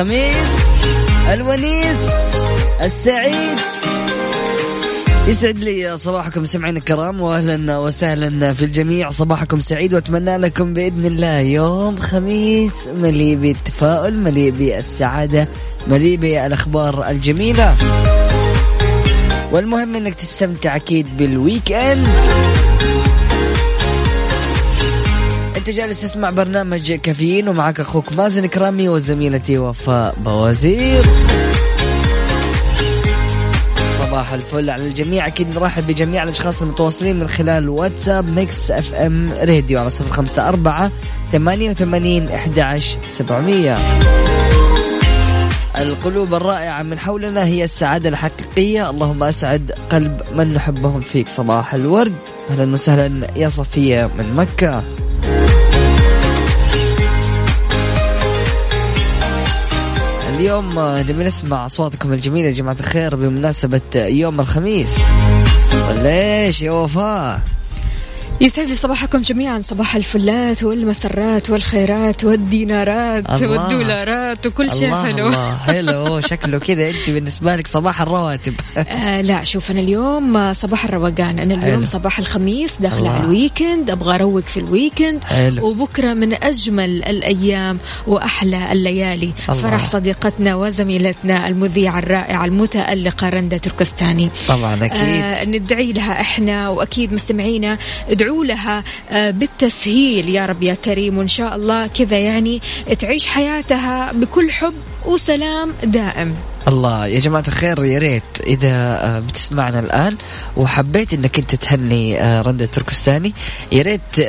الخميس الونيس السعيد. يسعد لي صباحكم سمعين الكرام واهلا وسهلا في الجميع. صباحكم سعيد وأتمنى لكم بإذن الله يوم خميس مليء بالتفاؤل مليء بالسعادة مليء بالأخبار الجميلة. والمهم إنك تستمتع أكيد بال weekend جالس تسمع برنامج كافيين ومعك أخوك مازن كرامي وزميلتي وفاء بوازير. صباح الفل على الجميع. أكيد نرحب بجميع الأشخاص المتواصلين من خلال واتساب Mix FM Radio على صفر خمسة أربعة ثمانية وثمانين أحد سبعمية. القلوب الرائعة من حولنا هي السعادة الحقيقية. اللهم أسعد قلب من نحبهم فيك. صباح الورد. أهلا وسهلا يا صفية من مكة. اليوم نبي نسمع أصواتكم الجميلة يا جماعة الخير بمناسبة يوم الخميس. ولا إيش يا وفاء؟ يسعد لي صباحكم جميعا. صباح الفلات والمسرات والخيرات والدينارات الله. والدولارات وكل شيء الله حلو. الله. حلو. شكله كذا. أنت بالنسبة لك صباح الرواتب. آه لا شوف أنا اليوم صباح الروقان. أنا اليوم حلو. صباح الخميس داخله. على ال weekend. أبغى أروق في ال weekend. حلو. وبكرة من أجمل الأيام وأحلى الليالي. الله. فرح صديقتنا وزميلتنا المذيعة الرائعة المتألقة رندا تركستاني. طبعا أكيد. آه ندعي لها إحنا. وأكيد مستمعينا ادعوا لها آه بالتسهيل يا رب يا كريم. وإن شاء الله كذا يعني تعيش حياتها بكل حب وسلام دائم. الله يا جماعة الخير يا ريت إذا آه، بتسمعنا الآن وحبيت إنك أنت تهني آه، رندة تركستاني. يا ريت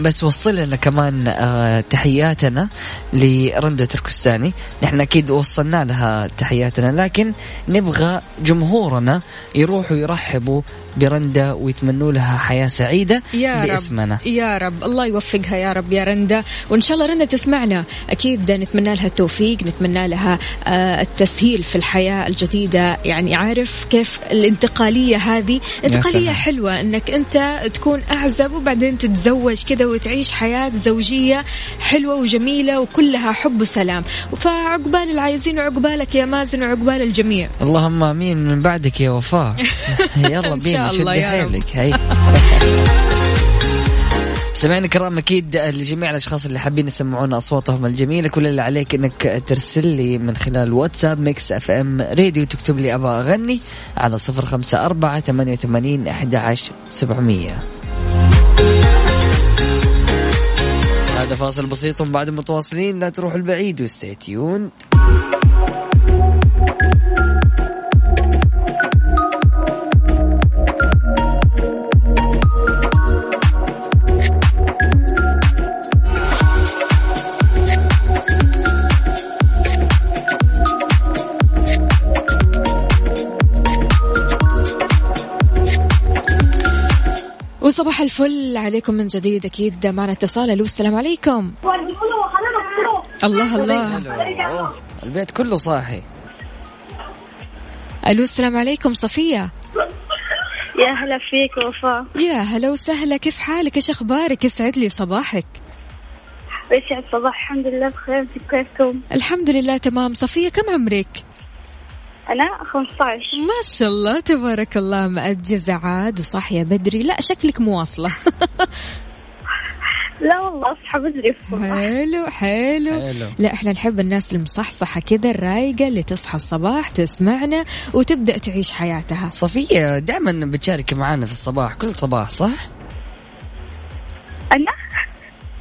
بس وصل لنا كمان آه، تحياتنا لرندة تركستاني. نحن أكيد وصلنا لها تحياتنا لكن نبغى جمهورنا يروحوا يرحبوا برندة ويتمنوا لها حياة سعيدة يا باسمنا. رب يا رب. الله يوفقها يا رب يا رندا وإن شاء الله رندا تسمعنا أكيد نتمنى لها التوفيق نتمنى لها آه، التسهيل في الحياة الجديدة. يعني عارف كيف الانتقالية هذه؟ انتقالية سلام. حلوة إنك أنت تكون أعزب وبعدين تتزوج كذا وتعيش حياة زوجية حلوة وجميلة وكلها حب وسلام. فعقبال العايزين وعقبالك يا مازن وعقبال الجميع. اللهم آمين. من بعدك يا وفاء. يلا بينا رب. حيلك. هي مستمعينا الكرام أكيد لجميع الأشخاص اللي حابين يسمعونا أصواتهم الجميلة. كل اللي عليك إنك ترسل لي من خلال واتساب Mix FM Radio تكتب لي أبغى أغني على صفر خمسة أربعة ثمانية وثمانين احدى عشر سبعمئه هذا فاصل بسيط وبعد متواصلين. لا تروحوا البعيد و stay tuned وصباح الفل عليكم من جديد. أكيد معنا اتصال. ألو السلام عليكم. الله الله. البيت كله صاحي. ألو السلام عليكم صفية. يا هلا فيك وفاء. يا هلا وسهلا. كيف حالك؟ إيش أخبارك؟ يسعد لي صباحك. يسعد صباح. الحمد لله بخير. أنتم كيفكم؟ الحمد لله تمام. صفية كم عمرك؟ أنا 15 ما شاء الله تبارك الله مأجزة عاد وصاحية بدري لا شكلك مواصلة لا والله أصحى بدري في الصباح حلو حلو حلو. لا إحنا نحب الناس المصحصحة كذا الرايقة اللي تصحى الصباح تسمعنا وتبدأ تعيش حياتها صفية دائما بتشاركي معنا في الصباح كل صباح صح؟ أنا؟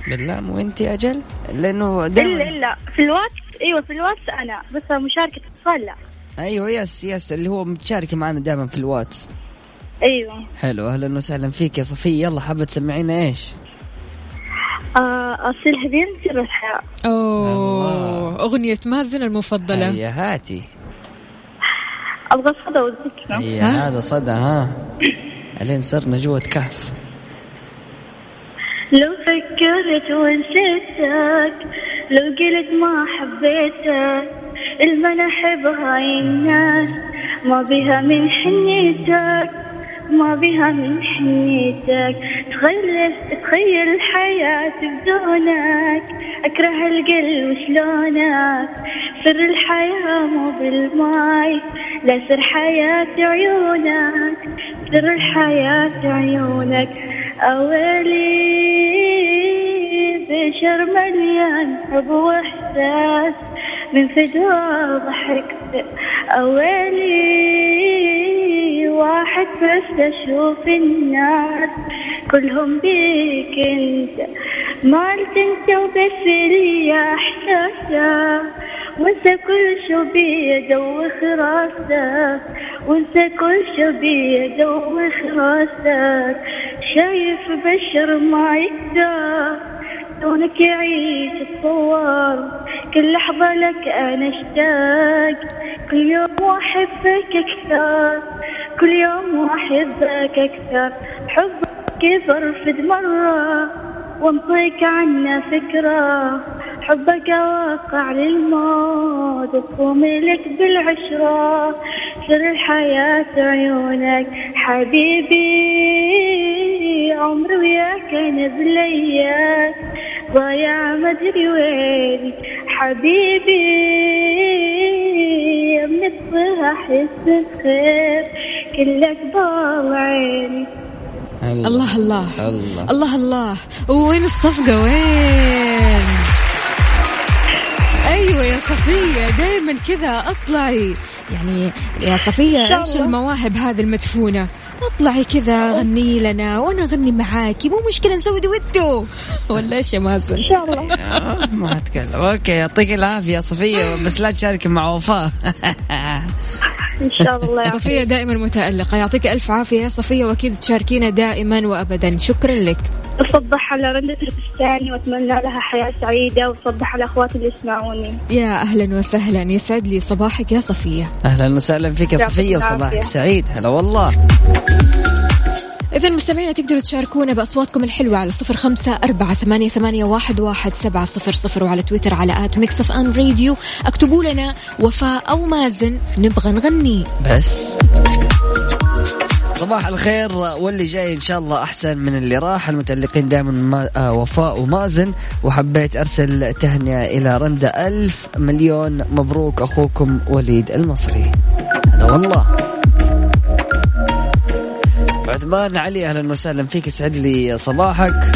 بالله مو أنت أجل؟ لأنه إلا دائما إلا في الواتس أيوة في الواتس أنا بس مشاركة اتصال لا أيوه yes yes اللي هو بتشاركي معنا دائما في الواتس. أيوة. حلو أهلا وسهلا فيك يا صفية. يلا حابة تسمعينا إيش؟ آه أصيل هميم سر الحياة. أوه الله. أغنية مازن المفضلة. هيا هاتي. أبغى صدى هيا ها؟ هذا صدى ها؟ الين صرنا جوة كهف. لو فكرت ونسيتك لو قلت ما حبيتك المناحب هاي الناس. ما بها من حنيتك ما بها من حنيتك. تخيل تخيل الحياة بدونك أكره القلب شلونك سر الحياة مو بالماي لا سر حياة عيونك. سر الحياة عيونك أولي. بشر مليان حب وإحساس. من فدوى ضحكت أولي واحد بس أشوف الناس. كلهم بيك أنت مالت أنت وبس لي احساسك وانسى كل شو بيدوخ راسك وانسى كل شو بيدوخ راسك. شايف بشر ما يقدر دونك يعيش الصور. كل لحظة لك أنا أشتاق. كل يوم أحبك أكثر. كل يوم أحبك أكثر. حبك كبر في مرة وأنطيك عنا فكرة. حبك واقع للموت وقومي لك بالعشرة. سر الحياة عيونك حبيبي عمري وياك أنا بلياك ضايع ما ادري وين حبيبي من الصبح احس بخير كلك ضال عيني. الله. الله الله. الله. الله وين الصفقة؟ وين؟ أيوه يا صفية دائما كذا أطلعي. يعني يا صفية الله. المواهب هذه المدفونة؟ اطلعي كذا غني لنا وأنا اغني معاكي مو مشكلة نسوي دويتو ولا إيش يا مازن؟ إن شاء الله. آه، ما أتكلم. OK يعطيك العافية يا صفية بس لا تشاركي مع وفاء. إن شاء الله. صفية دائما متألقة. يعطيك ألف عافية يا صفية وأكيد تشاركينا دائما وأبدا. شكرا لك. أصبح على رندة التركستاني وأتمنى لها حياة سعيدة وأصبح على أخواتي اللي يسمعوني. يا أهلا وسهلا. يسعد لي صباحك يا صفية. أهلا وسهلا فيك يا العافية. وصباحك سعيد. هلا والله. إذا مستمعينا تقدروا تشاركونا بأصواتكم الحلوة على صفر خمسة أربعة ثمانية, ثمانية واحد, واحد سبعة صفر صفر وعلى تويتر على at Mix FM Radio. اكتبوا لنا وفاء أو مازن نبغى نغني. بس. صباح الخير واللي جاي إن شاء الله أحسن من اللي راح. المتألقين دائما ما آه وفاء ومازن. وحبيت أرسل تهنئة إلى رندا ألف مليون. مبروك أخوكم وليد المصري. هلا والله. عثمان علي أهلا وسهلا فيك يسعد لي صباحك.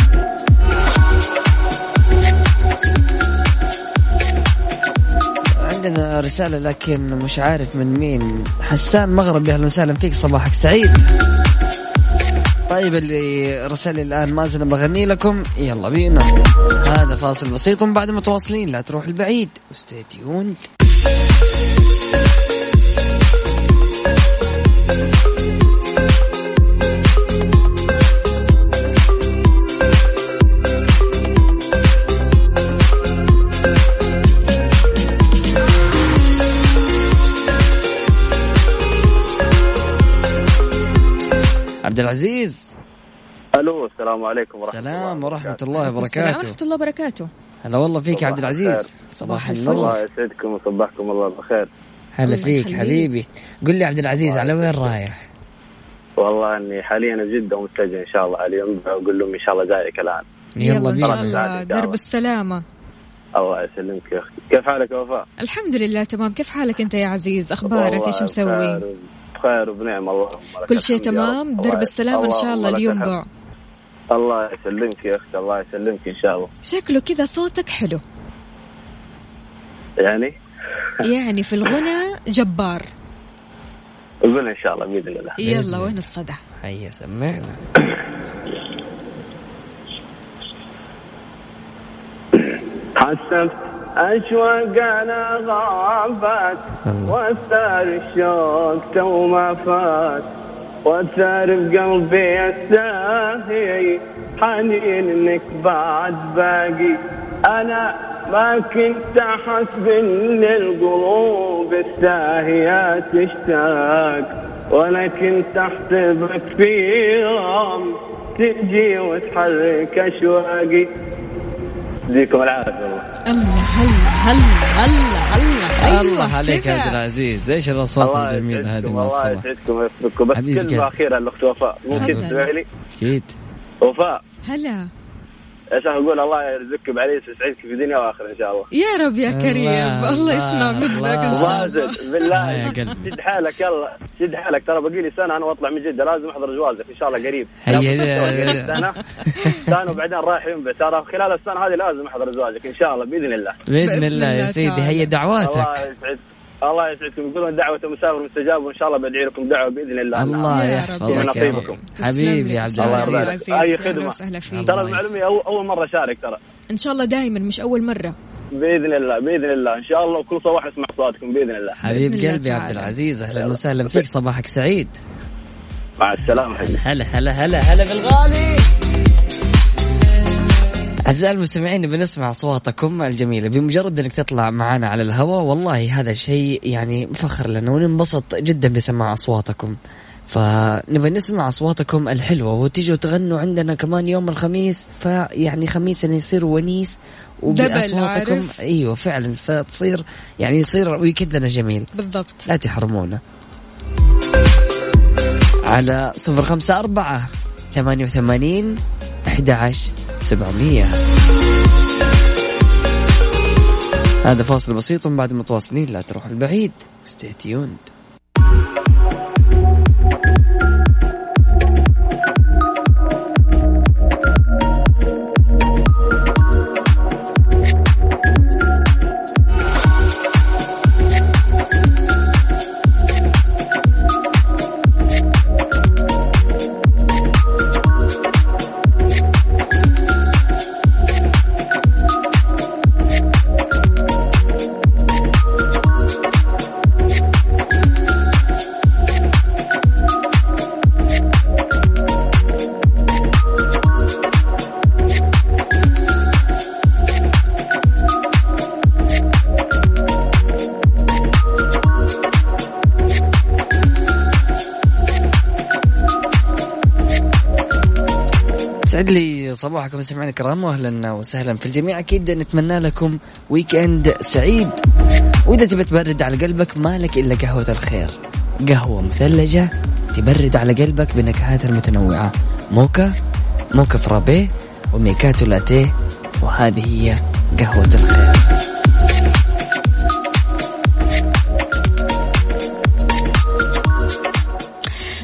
عندنا رسالة لكن مش عارف من مين. حسان مغربي أهلا وسهلا فيك صباحك سعيد. طيب اللي رسل لي الآن مازن بغني لكم. يلا بينا. هذا فاصل بسيط بعد متواصلين. لا تروح البعيد. وستي تيوند عبد العزيز. ألو السلام عليكم ورحمة سلام الله ورحمة وبركاته. الله السلام وبركاته. ورحمة الله وبركاته. هلا والله فيك يا صباح عبد العزيز. الخير. صباح الفل. النور الله يسعدكم ويصبحكم الله بالخير هلا فيك. حبيبي. قل لي عبد العزيز على وين. رايح؟ والله أني حاليا في جده ومتجه إن شاء الله على اليوم. أقول لهم إن شاء الله جايك الآن. يلا إن شاء الله. درب السلامة. الله يسلمك يا أختي كيف حالك يا وفاء؟ الحمد لله تمام. كيف حالك أنت يا عزيز؟ أخبارك؟ إيش مسوي؟ بخير- وبنعم اللهم لك كل شيء تمام رب. درب الله- السلامة إن شاء الله اليوم. بعد الله يسلمك يا أختي الله يسلمك إن شاء الله. شكله كذا صوتك حلو. يعني؟ يعني في الغنى جبار. قول إن شاء الله بإذن الله. يلا وين الصدى؟ هيا سمعنا. حسبت أشواق على غابات الله. وأثار الشوق تو ما فات. وأثار بقلبي الساهي حنين إنك بعد باقي. أنا ما كنت أحسب إن القلوب الساهية تشتاق. ولا كنت أحسبك في يوم تجي وتحرك أشواقي. يديكم العافية. الله. هلا هلا هلا هلا الله عليك يا. عبد العزيز. إيش الأصوات الله الجميلة هذه يسعدكم من الله الصباح يسعدكم ويوفقكم بس قلبي. أخيرة لأخت وفاء. ممكن. تسمعي لي أكيد. وفاء. هلا. إيش أقول الله يرزقك بعريس ويسعدك في دنيا واخره إن شاء الله. يا رب يا كريم. الله، يسمع منك إن شاء الله. بالله. شد حالك يلا. شد حالك. ترى باقي لي سنة أنا وأطلع من جدة. لازم أحضر جوازك إن شاء الله قريب. سنة. سنة وبعدين رايح ينبع ترى خلال السنة هذه لازم أحضر زواجك إن شاء الله بإذن الله. بإذن الله يا سيدي. هيا دعواتك. الله يسعد الله يسعدكم. يقولون دعوة مسافر مستجاب وإن شاء الله بدعي لكم دعوة بإذن الله. الله يا. يحفظك يا ونصيبكم. رب. حبيبي يا عبد العزيز. أهلا خدمة. ترى المعلومة أول, أول مرة أشارك ترى. إن شاء الله دائما مش أول مرة. بإذن الله بإذن الله. إن شاء الله وكل صباح اسمع صوتكم بإذن الله. حبيب بإذن الله قلبي يا عبد. العزيز أهلا وسهلا فيك. صباحك سعيد. مع السلامة. هلا هلا هلا هلا بالغالي أعزائي المستمعين بنسمع أصواتكم الجميلة بمجرد أنك تطلع معنا على الهواء والله هذا شيء يعني مفخر لنا وننبسط جدا بسماع أصواتكم فنبغى نسمع أصواتكم الحلوة وتيجوا تغنوا عندنا كمان يوم الخميس. فيعني خميسنا يصير ونيس وبأصواتكم؟ أيوة فعلا. فتصير يعني يصير ويكدنا جميل. بالضبط. لا تحرمونا. على صفر خمسة أربعة ثمانية وثمانين أحد عشر سبعمية. هذا فاصل بسيط ومن بعد متواصلين لا تروحوا البعيد. Stay tuned. صباحكم مستمعينا الكرام واهلا وسهلا في الجميع. أكيد نتمنى لكم weekend سعيد. وإذا تبي تبرد على قلبك مالك إلا قهوة الخير. قهوة مثلجة تبرد على قلبك بنكهاتها المتنوعة. موكا موكا frappé وماكياتو لاتيه وهذه هي قهوة الخير.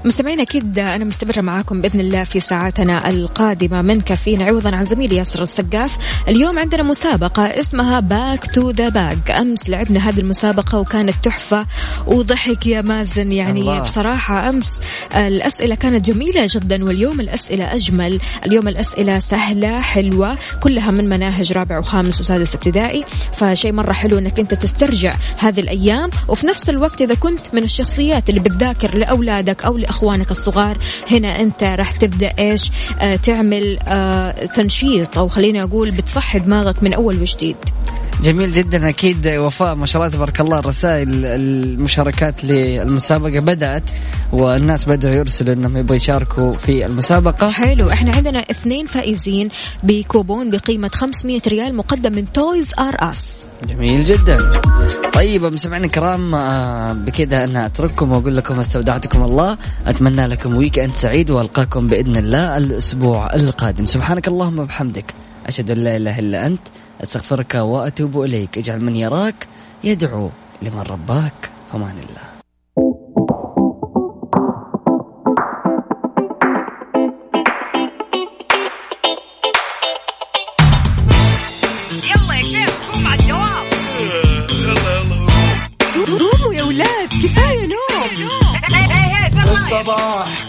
مستمعين أكيد أنا مستمرة معاكم بإذن الله في ساعاتنا القادمة. من كافيين عوضا عن زميلي ياسر السقاف. اليوم عندنا مسابقة اسمها Back to the Bag أمس لعبنا هذه المسابقة وكانت تحفة وضحك يا مازن. يعني الله. بصراحة أمس الأسئلة كانت جميلة جدا واليوم الأسئلة أجمل. اليوم الأسئلة سهلة حلوة كلها من مناهج رابع وخامس وسادس ابتدائي. فشيء مرة حلو إنك أنت تسترجع هذه الأيام. وفي نفس الوقت إذا كنت من الشخصيات اللي بتذاكر لأولادك أو لأخوانك الصغار. هنا أنت راح تبدأ إيش؟ آه تعمل آه تنشيط أو خليني أقول بتصحي دماغك من أول وجديد. جميل جدا. أكيد وفاء ما شاء الله تبارك الله الرسائل المشاركات للمسابقة بدأت والناس بدأوا يرسلوا إنهم يبغوا يشاركوا في المسابقة. حلو. إحنا عندنا اثنين فائزين بكوبون بقيمة 500 ريال مقدم من Toys R Us. جميل جدا. طيب مستمعينا الكرام آه، بكذا أنا أترككم وأقول لكم استودعتكم الله. أتمنى لكم weekend سعيد وألقاكم بإذن الله الأسبوع القادم. سبحانك اللهم وبحمدك. أشهد أن لا إله إلا أنت. أستغفرك وأتوب إليك. اجعل من يراك يدعو لمن رباك. فمان الله. قوموا يا ولاد كفاية نوم. الصباح.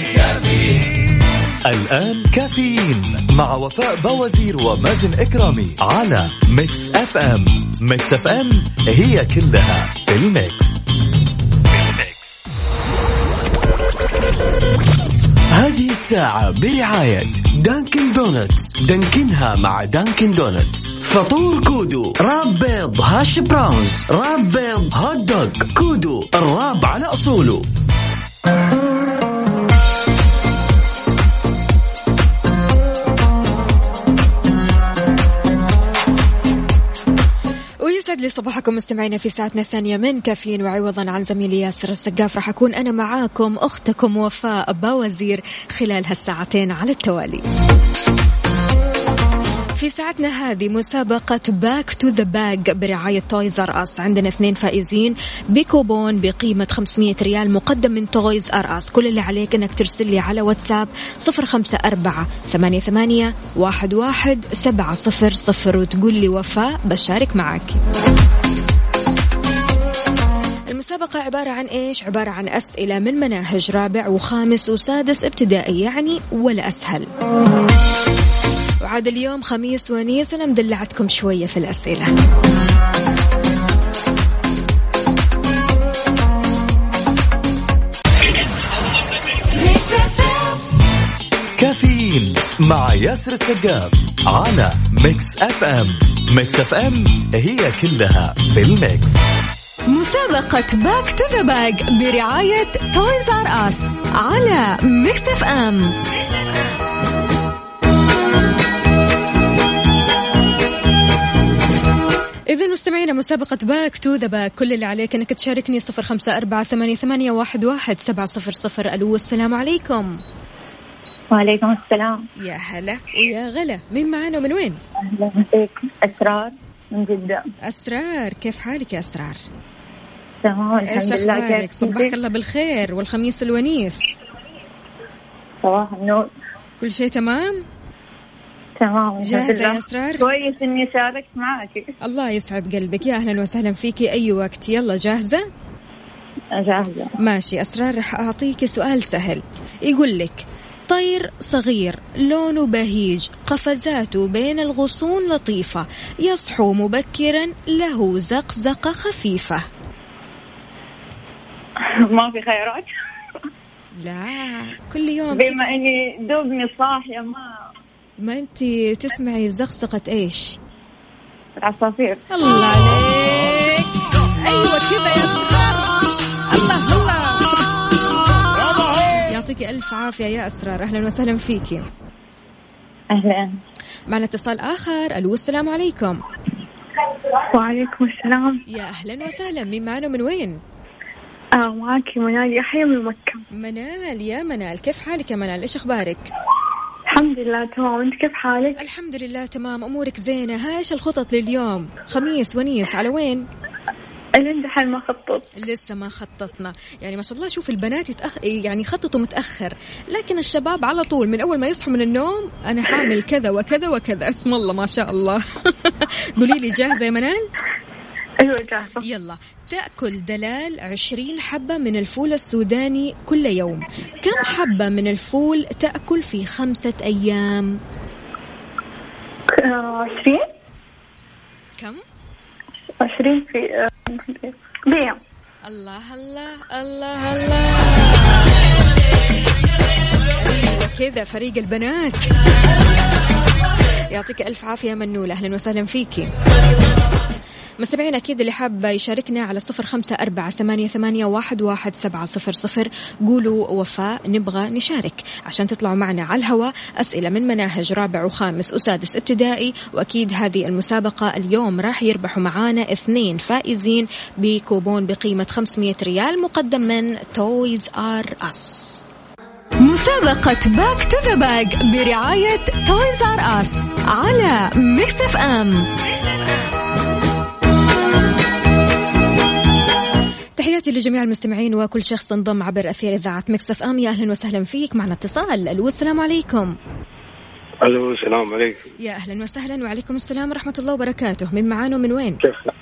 الآن كافيين مع وفاء باوزير ومازن إكرامي على Mix FM. Mix FM هي كلها في ال mix. هذه الساعة برعاية Dunkin Donuts. Dunkin ها مع Dunkin Donuts. فطور كودو wrap بيض hash browns wrap بيض hot dog كودو ال wrap على أصوله. لي صباحكم مستمعينا في ساعتنا الثانية من كافيين وعوضا عن زميلي ياسر السقاف. راح أكون أنا معاكم أختكم وفاء باوزير خلال هالساعتين على التوالي. في ساعتنا هذه مسابقة Back to the Bag برعاية Toys R Us عندنا اثنين فائزين بكوبون بقيمة 500 ريال مقدم من Toys R Us كل اللي عليك إنك ترسل لي على واتساب 054 88 11 700 وتقول لي وفاء بشارك معك المسابقة عبارة عن إيش؟ عبارة عن أسئلة من مناهج رابع وخامس وسادس ابتدائي يعني ولا أسهل. وعاد اليوم خميس ونيس أنا مدلعتكم شوية في الأسئلة. كافيين مع ياسر السقاف على Mix FM. Mix FM هي كلها في ال mix. مسابقة Back to the Bag برعاية Toys R Us على Mix FM. إذا مستمعينا مسابقة Back to the Bag كل اللي عليك أنك تشاركني صفر خمسة أربعة ثمانية, ثمانية واحد, واحد سبعة صفر صفر ألو السلام عليكم وعليكم السلام يا هلا ويا غلا مين معانا ومن وين؟ أهلا فيك أسرار من جدة أسرار كيف حالك يا أسرار؟ تمام إيش الحمد لله أخبارك؟ كيف صبحك؟ الله بالخير والخميس الونيس صباح النور كل شيء تمام؟ تمام. جاهزة. يا أسرار؟ كويس إني شاركت معك. الله يسعد قلبك. يا أهلا وسهلا فيكي أي وقت؟ يلا جاهزة؟ جاهزة. ماشي. أسرار رح أعطيك سؤال سهل. يقول لك طير صغير لونه بهيج قفزاته بين الغصون لطيفة يصحو مبكرا له زقزقة خفيفة. ما في خيارات. لا كل يوم. بما إني دوبني صاحية ما ما أنت تسمعي زقزقة إيش؟ العصافير. الله عليك. أيوة كذا يا أسرار. الله الله. يعطيك ألف عافية يا أسرار. أهلا وسهلا فيكي. أهلا. معنا اتصال آخر. ألو السلام عليكم. وعليكم السلام. يا أهلا وسهلا. مين معنا من وين؟ آه معك منال يحيى من مكة. منال يا منال. كيف حالك يا منال؟ إيش أخبارك؟ الحمد لله تمام. أنت كيف حالك؟ الحمد لله تمام. أمورك زينة. ها إيش الخطط لليوم؟ خميس ونيس على وين؟ الين دحين ما خطط. لسه ما خططنا. يعني ما شاء الله شوف البنات يتأخ... يعني يخططوا متأخر. لكن الشباب على طول من أول ما يصحوا من النوم أنا حامل كذا وكذا وكذا. اسم الله ما شاء الله. قولي لي جاهزة يا منال؟ أيوة جاهزة يلا. تأكل دلال عشرين حبة من الفول السوداني كل يوم. كم حبة من الفول تأكل في خمسة أيام؟ آه، عشرين. كم؟ عشرين في آه، بيوم الله الله الله الله. كذا فريق البنات. يعطيك ألف عافية منولة. أهلا وسهلا فيكي. مستمعين أكيد اللي حاب يشاركنا على صفر خمسة أربعة ثمانية, ثمانية واحد, واحد سبعة صفر صفر. قولوا وفاء نبغى نشارك عشان تطلعوا معنا على الهواء. أسئلة من مناهج رابع وخامس وسادس ابتدائي. وأكيد هذه المسابقة اليوم راح يربحوا معانا اثنين فائزين بكوبون بقيمة 500 ريال مقدم من Toys R Us مسابقة Back to the Bag برعاية Toys R Us على Mix FM تحياتي لجميع المستمعين وكل شخص انضم عبر أثير إذاعة Mix FM. يا أهلا وسهلا فيك معنا اتصال. ألو السلام عليكم. ألو السلام عليكم. يا أهلا وسهلا وعليكم السلام ورحمة الله وبركاته. من معانا ومن وين؟ كيف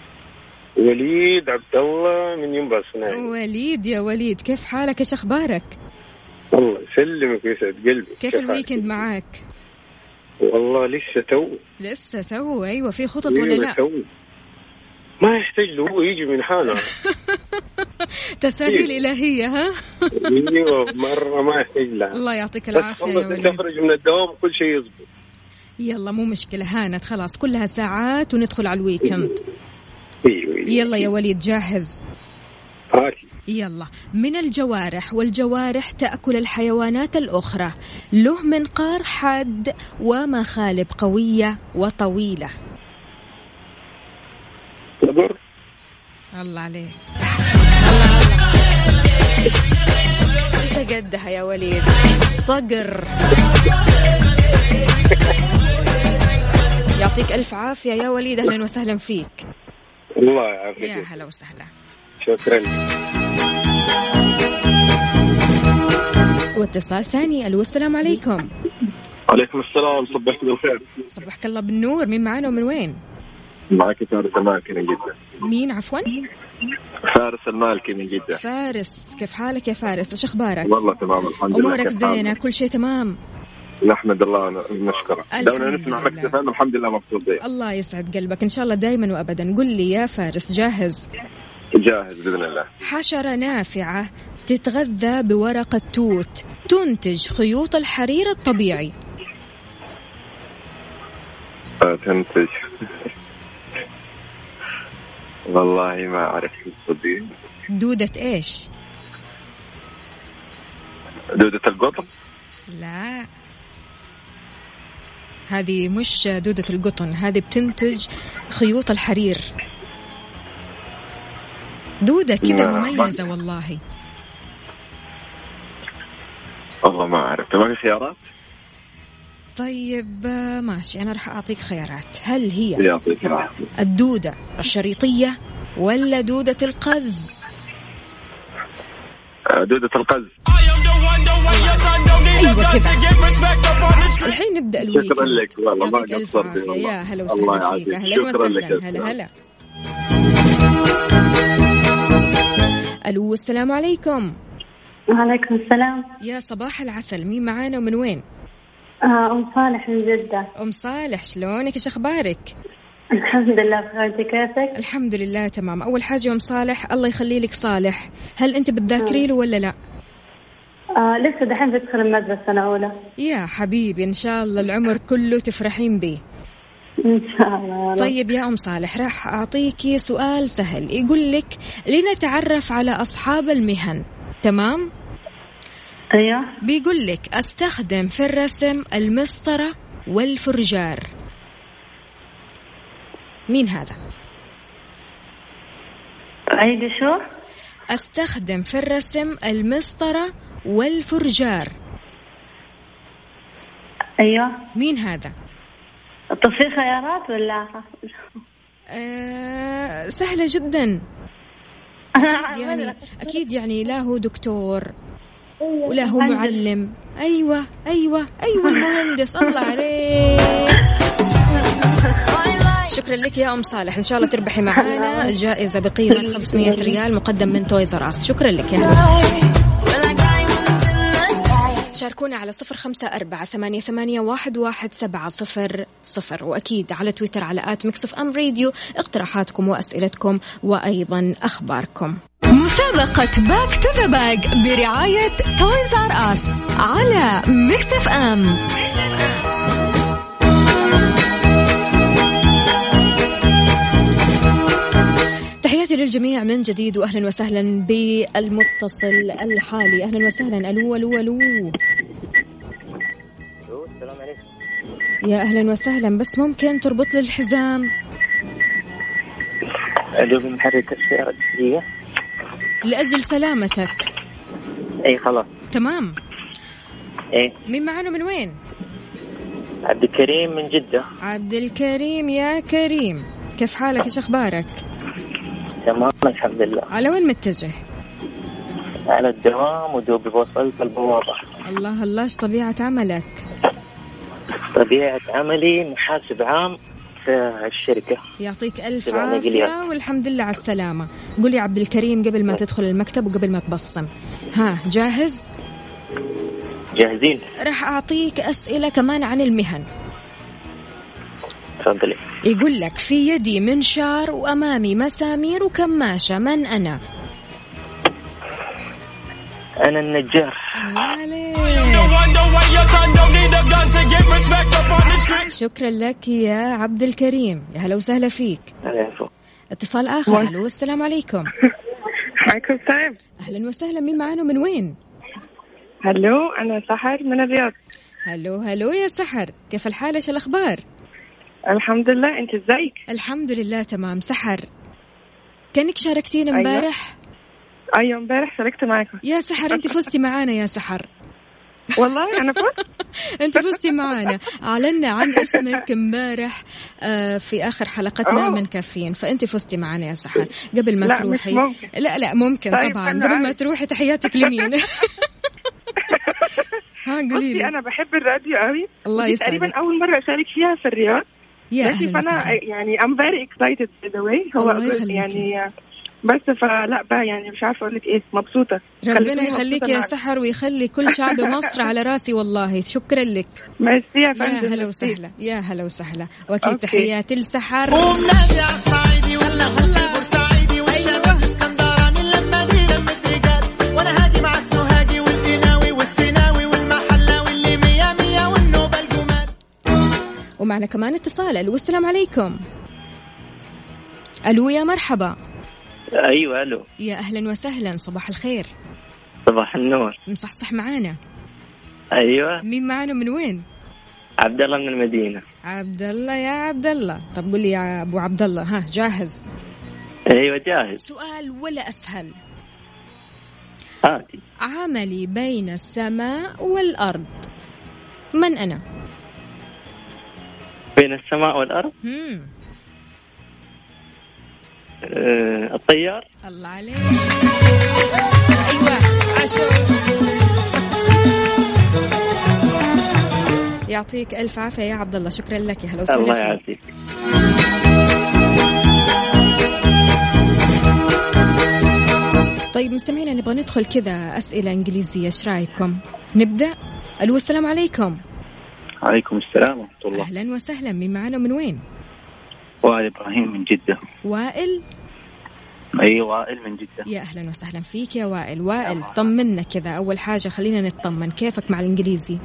وليد عبد الله من ينبع صناعي وليد يا وليد كيف حالك؟ إيش أخبارك؟ الله يسلمك ويسعد قلبي. كيف ال weekend معاك؟ والله لسه تو. لسه تو أيوه في خطط ولا أيوة لا؟ تو. ما يحتاج له هو يجي من حاله. تساهيل الهيه ها؟ أيوه مرة ما يحتاج لها الله يعطيك بس العافية يا خلص وليد تخرج من الدوام كل شيء يظبط يلا مو مشكلة هانت خلاص كلها ساعات وندخل على الويكند. أيوه أيوه يلا يا وليد جاهز؟ هاتي يلا. من الجوارح والجوارح تأكل الحيوانات الأخرى. له منقار حاد ومخالب قوية وطويلة. صبر. الله عليك. الله الله انت قدها يا وليد. صقر. يعطيك ألف عافية يا وليد. أهلا وسهلا فيك. الله يا يعافيك هلا وسهلا. شكرا. واتصال ثاني. ألو السلام عليكم. عليكم السلام. صبحت بالخير. صبحك الله بالنور. مين معانا ومن وين؟ معك فارس المالكي من جدة؟ مين عفوا؟ فارس المالكي من جدة؟ فارس كيف حالك يا فارس؟ إيش أخبارك؟ والله تمام الحمد لله أمورك؟ زينة؟ كل شيء تمام؟ نحمد الله ونشكره. الحمد دونا نسمع. مكتب الحمد لله مبسوط بيه الله يسعد قلبك. إن شاء الله دائما وابدا. قل لي يا فارس جاهز؟ جاهز بإذن الله. حشرة نافعة تتغذى بورق التوت. تنتج خيوط الحرير الطبيعي. آه، تنتج. والله ما أعرف تصدقين دودة إيش؟ دودة القطن؟ لا. هذه مش دودة القطن هذه بتنتج خيوط الحرير. دودة كذا مميزة والله. والله ما أعرف. ما في خيارات؟ طيب آه، ماشي أنا راح أعطيك خيارات. هل هي الدودة الشريطية ولا دودة القز؟ آه، دودة القز. أيوة كذا. الحين نبدأ الويكند. شكرا لك والله ما والله. يا هلا وسهلا فيك. يعافيك. أهلا شكرا لك يا وسهلا هلا سلام. هلا. ألو السلام عليكم. وعليكم السلام. يا صباح العسل. مين معانا ومن وين؟ آه، أم صالح من جدة. أم صالح شلونك؟ إيش أخبارك؟ الحمد لله بخير. كيفك؟ الحمد لله تمام. أول حاجة أم صالح الله يخلي لك صالح. هل أنت بتذاكري له ولا لا؟ آه لسه دحين بدخل المدرسة سنة أولى. يا حبيبي إن شاء الله العمر كله تفرحين به إن شاء الله. طيب يا أم صالح راح أعطيكي سؤال سهل. يقول لك لنتعرف على أصحاب المهن تمام؟ أيوه. بيقول لك أستخدم في الرسم المسطرة والفرجار. مين هذا؟ عيد شو؟ أستخدم في الرسم المسطرة والفرجار. أيوه. مين هذا؟ طب في خيارات ولا؟ آه سهلة جدا. أكيد يعني أكيد يعني لا هو دكتور. ولا هو. معلم. أيوة أيوة أيوة المهندس الله عليك. شكرا لك يا أم صالح. إن شاء الله تربحي معانا جائزة بقيمة 500 ريال مقدم من Toys R Us شكرا لك يا شاركونا على صفر خمسة أربعة ثمانية, ثمانية واحد, واحد سبعة صفر صفر. وأكيد على تويتر على at Mix FM Radio. اقتراحاتكم وأسئلتكم وأيضا أخباركم. مسابقة Back to the Bag برعاية Toys R Us على Mix FM تحياتي للجميع من جديد واهلا وسهلا بالمتصل الحالي. أهلا وسهلا. ألو ألو ألو. السلام عليكم يا أهلا وسهلا بس ممكن تربط لي الحزام. دوب محرك السيارة لأجل سلامتك. إي خلاص. تمام. إيه مين معانا من وين؟ عبد الكريم من جدة. عبد الكريم يا كريم. كيف حالك؟ إيش أخبارك؟ تمام الحمد لله. على وين متجه؟ على الدوام ودوبي وصلت البوابة. الله الله إيش طبيعة عملك؟ طبيعة عملي محاسب عام. الشركة. يعطيك عافية نقليات. والحمد لله على السلامة. قول يا عبد الكريم قبل ما تدخل المكتب وقبل ما تبصم. ها جاهز؟ جاهزين. راح أعطيك أسئلة كمان عن المهن. تفضلي. يقول لك في يدي منشار وأمامي مسامير وكماشة من أنا أنا النجار. شكرا لك يا عبد الكريم. يا هلا وسهلا فيك. اتصال آخر. ألو السلام عليكم. عليكم السلام. أهلا وسهلا. مين معانا من وين؟ هلو أنا سحر من الرياض. هلو هلو يا سحر. كيف الحال؟ إيش الأخبار؟ الحمد لله أنت إزيك؟ الحمد لله تمام. سحر كأنك شاركتينا أيوة. امبارح أيوة امبارح شاركت معاكم. يا سحر أنت فزتي معانا يا سحر. والله أنا فزت. أنت فزتي معنا أعلنا عن اسمك امبارح آه، في آخر حلقتنا أوه. من كافيين. فأنت فزتي معنا يا سحر. قبل ما لا، مش تروحي. ممكن. لا لا ممكن طيب، طبعا. قبل ما عارف. تروحي تحياتك لمين؟ ها قولي لي. أنا بحب الراديو قوي الله يسعدك. تقريبا أول مرة أشارك فيها في الرياض. يا ماشي وسهلا. يعني I'm very excited by the way. هو. يعني بس فلا بقى يعني مش عارفة أقول لك إيه مبسوطة. ربنا يخليك يا معك. سحر ويخلي كل شعب مصر على راسي والله. شكرا لك. ميرسي يا يا فندم هلا ميرسي. وسهلا. يا هلا وسهلا. واكيد. تحياتي لسحر. ومعنا كمان اتصال. ألو السلام عليكم. ألو يا مرحبا. أيوة ألو. يا أهلا وسهلا صباح الخير. صباح النور. مصحصح معانا. أيوة. مين معانا من وين؟ عبد الله من المدينة. عبد الله يا عبد الله. طب قول لي يا أبو عبد الله. ها جاهز؟ أيوة جاهز. سؤال ولا أسهل؟ هاتي عملي بين السماء والأرض. من أنا؟ بين السماء والأرض؟ هم. آه الطيار. الله عليك. أيوه عشو. يعطيك ألف عافية يا عبد الله. شكرا لك يا هلا وسهلا الله فيك. يعافيك. طيب مستمعينا نبغى ندخل كذا أسئلة إنجليزية. إيش رأيكم؟ نبدأ. ألو السلام عليكم. عليكم السلام ورحمة الله. أهلا وسهلا. مين معنا؟ من وين؟ وائل إبراهيم من جدة. وائل؟ أي وائل من جدة. يا أهلا وسهلا فيك يا وائل. وائل طمنا كذا. أول حاجة خلينا نطمن كيفك مع الإنجليزي؟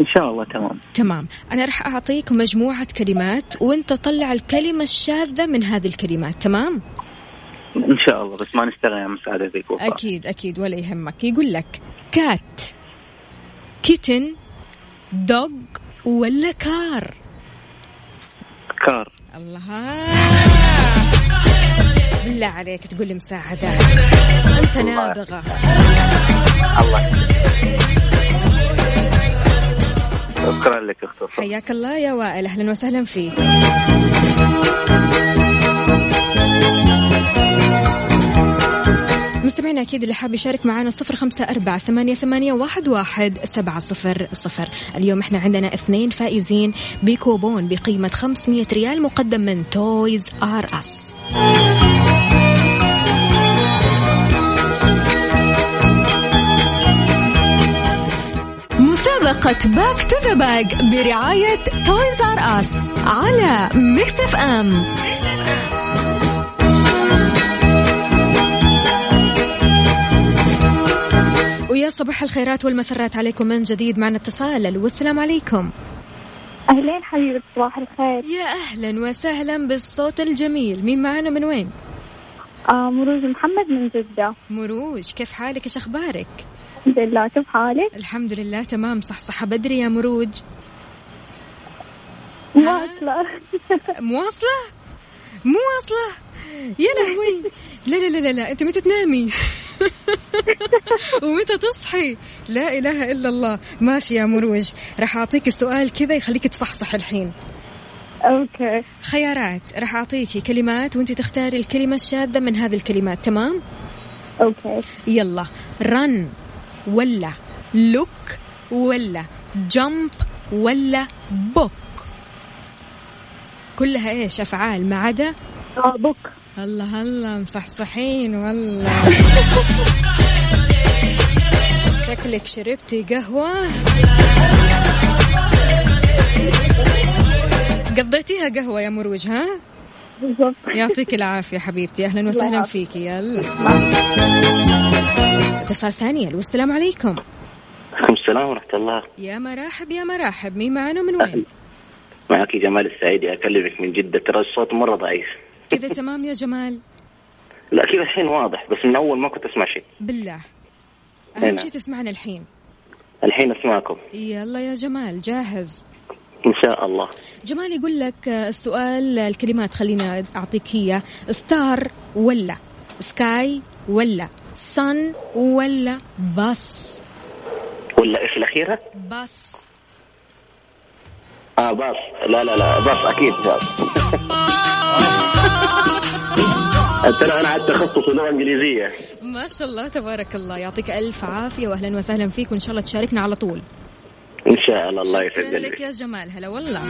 إن شاء الله تمام. تمام. أنا راح أعطيك مجموعة كلمات وأنت طلع الكلمة الشاذة من هذه الكلمات. تمام؟ إن شاء الله بس ما نستغني عن مساعدتك والله أكيد أكيد ولا يهمك. يقول لك cat kitten dog ولا car؟ car. الله. بالله عليك تقول لي مساعدات أنت نابغة. الله شكرا لك اخت حياك الله يا وائل. أهلا وسهلا فيك. مستمعينا أكيد اللي حاب يشارك معنا صفر خمسة أربعة ثمانية, ثمانية واحد, واحد سبعة صفر صفر. اليوم إحنا عندنا اثنين فائزين بكوبون بقيمة 500 ريال مقدم من Toys R Us. مسابقة back to the back برعاية Toys R Us على Mix FM. ويا صباح الخيرات والمسرات عليكم من جديد معنا اتصال. والسلام عليكم. أهلين حبيبة صباح الخير. يا أهلا وسهلا بالصوت الجميل. مين معنا من وين؟ آه مروج محمد من جدة. مروج كيف حالك؟ إيش أخبارك؟ الحمد لله. كيف حالك؟ الحمد لله تمام. صح صح. بدري يا مروج. مواصلة. مواصلة؟ مواصلة يا لهوي. لا لا لا لا, لا. أنت متى تنامي؟ ومتى تصحي؟ لا إله إلا الله. ماشي يا مروج. راح أعطيك سؤال كذا يخليك تصحصح الحين. Okay. خيارات. راح أعطيكي كلمات وأنت تختاري الكلمة الشاذة من هذه الكلمات. تمام؟ Okay. يلا. Run ولا look ولا jump ولا book. كلها إيش؟ أفعال ما عدا؟ آه بوك. الله الله مصحصحين والله. شكلك شربتي قهوة. قضيتيها قهوة يا مروج ها؟ بالضبط. يعطيك العافية حبيبتي. أهلا وسهلا فيك يلا. اتصال ثاني والسلام عليكم. عليكم السلام ورحمة الله. يا مراحب يا مراحب مين معنا؟ من وين؟ معك جمال السعيدي أكلمك من جدة. ترى الصوت مرة ضعيف. كذا تمام يا جمال؟ لا كذا الحين واضح بس من أول ما كنت أسمع شيء. بالله. أهم نعم. شيء تسمعنا الحين. الحين أسمعكم. يلا يا جمال جاهز. إن شاء الله. جمال يقول لك آه، السؤال الكلمات خلينا أعطيك هي. ستار ولا سكاي ولا صن ولا باص؟ ولا إيش الأخيرة؟ باص. آه باص. لا لا لا باص أكيد باص. ترى أنا على تخصص لغة إنجليزية. ما شاء الله تبارك الله. يعطيك ألف عافية وأهلا وسهلا فيك وإن شاء الله تشاركنا على طول. إن شاء الله الله يسعد شكرا لك قلبك يا جمال. هلا والله.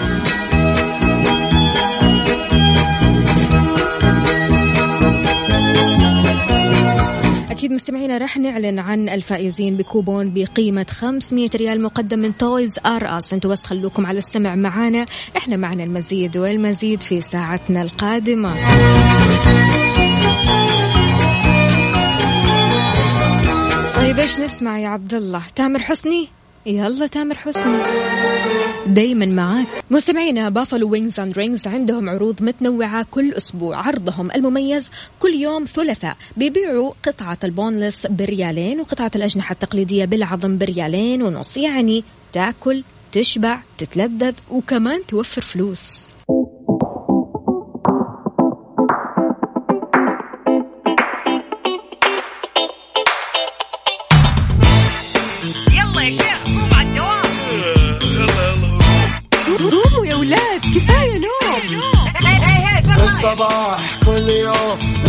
أكيد مستمعينا راح نعلن عن الفائزين بكوبون بقيمة 500 ريال مقدم من Toys R Us. أنتوا بس خلوكم على السمع معانا. إحنا معنا المزيد والمزيد في ساعتنا القادمة. طيب إيش نسمع يا عبد الله تامر حسني؟ يلا تامر حسني. دايما معاك. مستمعينا Buffalo Wings and Rings عندهم عروض متنوعة كل أسبوع. عرضهم المميز كل يوم ثلاثاء. بيبيعوا قطعة البونلس بريالين وقطعة الأجنحة التقليدية بالعظم بريالين ونص. يعني تاكل تشبع تتلذذ وكمان توفر فلوس.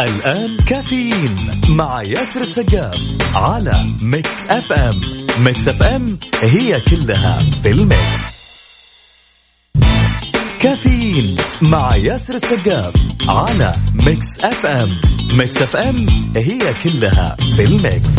الآن كافيين مع ياسر السقاف على Mix FM Mix FM هي كلها في ال mix. كافيين مع ياسر السقاف على Mix FM Mix FM هي كلها في ال mix.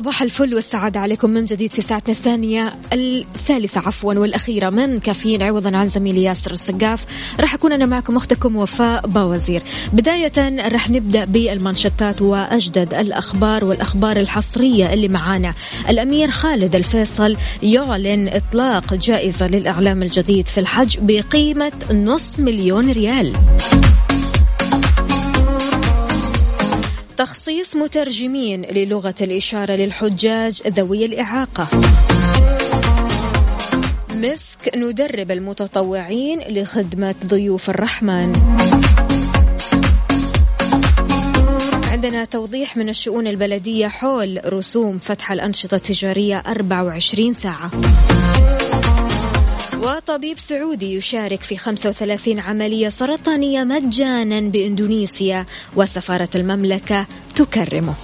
صباح الفل والسعادة عليكم من جديد في ساعتنا الثانية الثالثة عفوا والأخيرة من كافيين عوضا عن زميلي ياسر السقاف. راح أكون أنا معكم أختكم وفاء باوزير. بداية راح نبدأ بالمانشطات وأجدد الأخبار والأخبار الحصرية اللي معانا. الأمير خالد الفيصل يعلن إطلاق جائزة للإعلام الجديد في الحج بقيمة نصف مليون ريال. تخصيص مترجمين للغة الإشارة للحجاج ذوي الإعاقة. مسك ندرب المتطوعين لخدمة ضيوف الرحمن. عندنا توضيح من الشؤون البلدية حول رسوم فتح الأنشطة التجارية 24 ساعة. وطبيب سعودي يشارك في 35 عملية سرطانية مجانا بإندونيسيا وسفارة المملكة تكرمه.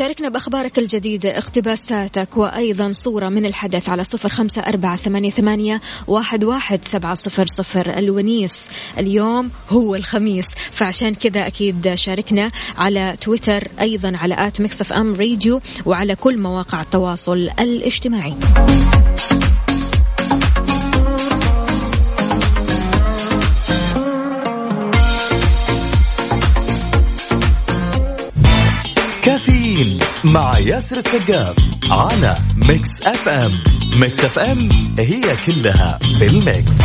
شاركنا بأخبارك الجديدة اقتباساتك وأيضا صورة من الحدث على صفر خمسة أربعة ثمانية, ثمانية واحد, واحد سبعة صفر صفر. الونيس اليوم هو الخميس فعشان كذا أكيد شاركنا على تويتر أيضا على at MixFM Radio وعلى كل مواقع التواصل الاجتماعي. مع ياسر السقاف على Mix FM. Mix FM هي كلها في ال mix.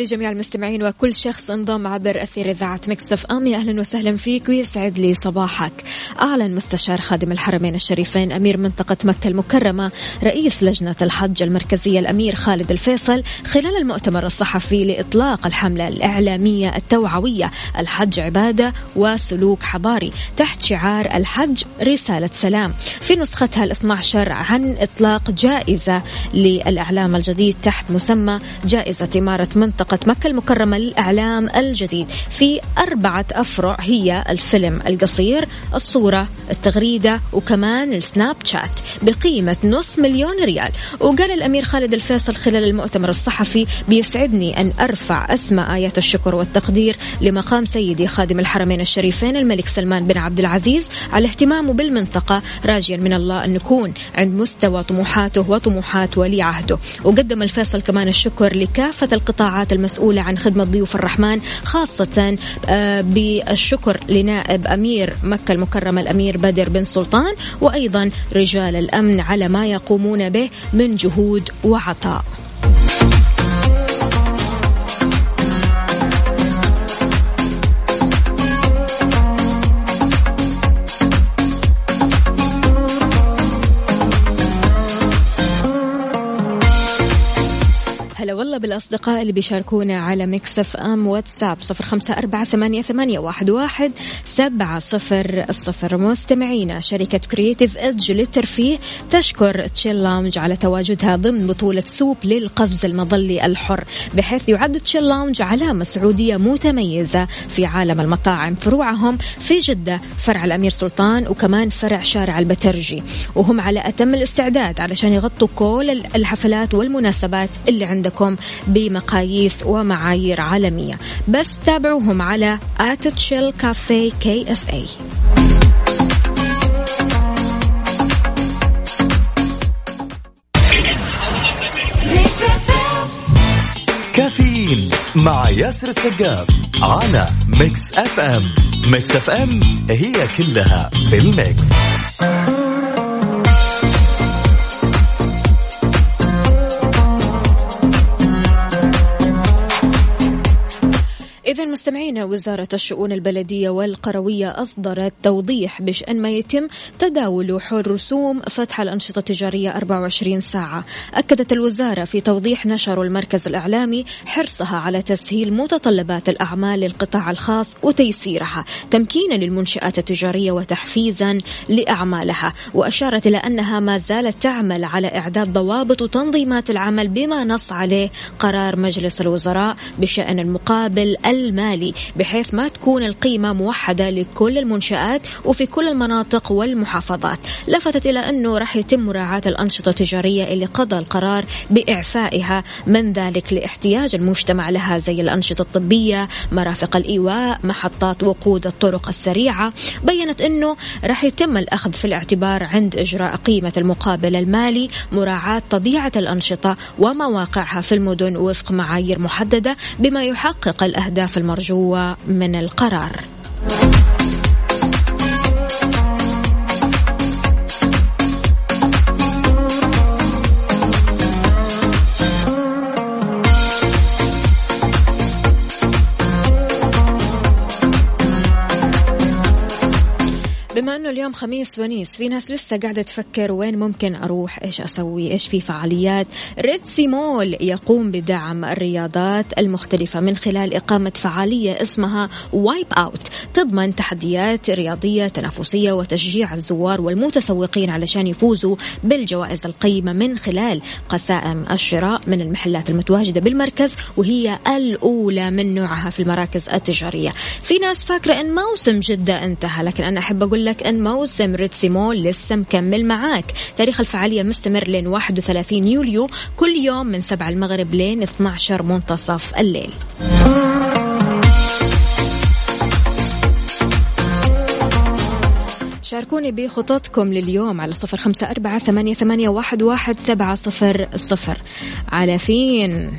لجميع المستمعين وكل شخص انضم عبر أثير إذاعة مكسف أم. يا أهلا وسهلا فيك ويسعد لي صباحك. أعلن مستشار خادم الحرمين الشريفين أمير منطقة مكة المكرمة رئيس لجنة الحج المركزية الأمير خالد الفيصل خلال المؤتمر الصحفي لإطلاق الحملة الإعلامية التوعوية الحج عبادة وسلوك حضاري تحت شعار الحج رسالة سلام. في نسختها ال 12 عن إطلاق جائزة للإعلام الجديد تحت مسمى جائزة إمارة منطقة مكة المكرمة للإعلام الجديد. في أربعة أفرع هي الفيلم القصير الصورة التغريدة وكمان السناب شات بقيمة نص مليون ريال. وقال الأمير خالد الفيصل خلال المؤتمر الصحفي بيسعدني أن أرفع أسمى آيات الشكر والتقدير لمقام سيدي خادم الحرمين الشريفين الملك سلمان بن عبد العزيز على اهتمامه بالمنطقة راجيا من الله أن نكون عند مستوى طموحاته وطموحات ولي عهده وقدم الفيصل كمان الشكر لكافة القطاعات المسؤولة عن خدمة ضيوف الرحمن خاصة آه، بالشكر لنائب أمير مكة المكرمة الأمير بدر بن سلطان وأيضا رجال الأمن على ما يقومون به من جهود وعطاء. هلا والله بالأصدقاء اللي بيشاركونا على Mix FM واتساب صفر خمسة أربعة ثمانية, ثمانية واحد, واحد سبعة صفر الصفر مستمعينا شركة Creative Edge للترفيه تشكر Chill Lounge على تواجدها ضمن بطولة سوب للقفز المظلي الحر بحيث يعد Chill Lounge علامة سعودية متميزة في عالم المطاعم. فروعهم في جدة فرع الأمير سلطان وكمان فرع شارع البترجي. وهم على أتم الاستعداد علشان يغطوا كل الحفلات والمناسبات اللي عندكم. بمقاييس ومعايير عالمية. بس تابعوهم على at Chill Cafe KSA كافيين مع ياسر السقاف على Mix FM Mix FM هي كلها في ال mix. إذا مستمعينا وزارة الشؤون البلدية والقروية أصدرت توضيح بشأن ما يتم تداوله حول رسوم فتح الأنشطة التجارية 24 ساعة. أكدت الوزارة في توضيح نشر المركز الإعلامي حرصها على تسهيل متطلبات الأعمال للقطاع الخاص وتيسيرها تمكينا للمنشآت التجارية وتحفيزا لأعمالها. وأشارت إلى أنها ما زالت تعمل على إعداد ضوابط وتنظيمات العمل بما نص عليه قرار مجلس الوزراء بشأن المقابل المالي بحيث ما تكون القيمة موحدة لكل المنشآت وفي كل المناطق والمحافظات. لفتت إلى أنه راح يتم مراعاة الأنشطة التجارية اللي قضى القرار بإعفائها من ذلك لاحتياج المجتمع لها زي الأنشطة الطبية مرافق الإيواء محطات وقود الطرق السريعة. بينت أنه راح يتم الأخذ في الاعتبار عند إجراء قيمة المقابل المالي مراعاة طبيعة الأنشطة ومواقعها في المدن وفق معايير محددة بما يحقق الأهداف المرجوة من القرار. بما إنه اليوم خميس ونيس. في ناس لسه قاعدة تفكر وين ممكن أروح إيش أسوي إيش في فعاليات. Red Sea Mall يقوم بدعم الرياضات المختلفة من خلال إقامة فعالية اسمها Wipeout تضمن تحديات رياضية تنافسية وتشجيع الزوار والمتسوقين علشان يفوزوا بالجوائز القيمة من خلال قسائم الشراء من المحلات المتواجدة بالمركز وهي الأولى من نوعها في المراكز التجارية. في ناس فاكرة إن موسم جدة انتهى لكن أنا أحب أقول لك أن موسم ريتسي مول لسه مكمل معاك. تاريخ الفعالية مستمر لين 31 يوليو كل يوم من 7 المغرب لين 12 منتصف الليل. شاركوني بخططكم لليوم على صفر خمسة أربعة ثمانية, واحد سبعة صفر صفر. على فين؟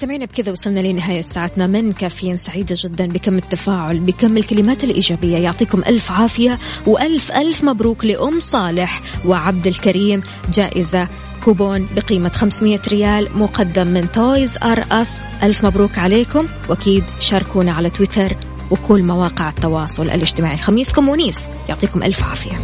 مستمعين بكذا وصلنا لنهاية ساعتنا. من كافيين سعيدة جدا بكم التفاعل بكم الكلمات الإيجابية. يعطيكم ألف عافية وألف ألف مبروك لأم صالح وعبد الكريم. جائزة كوبون بقيمة 500 ريال مقدم من Toys R Us. ألف مبروك عليكم. وأكيد شاركونا على تويتر وكل مواقع التواصل الاجتماعي. خميسكم ونيس يعطيكم ألف عافية.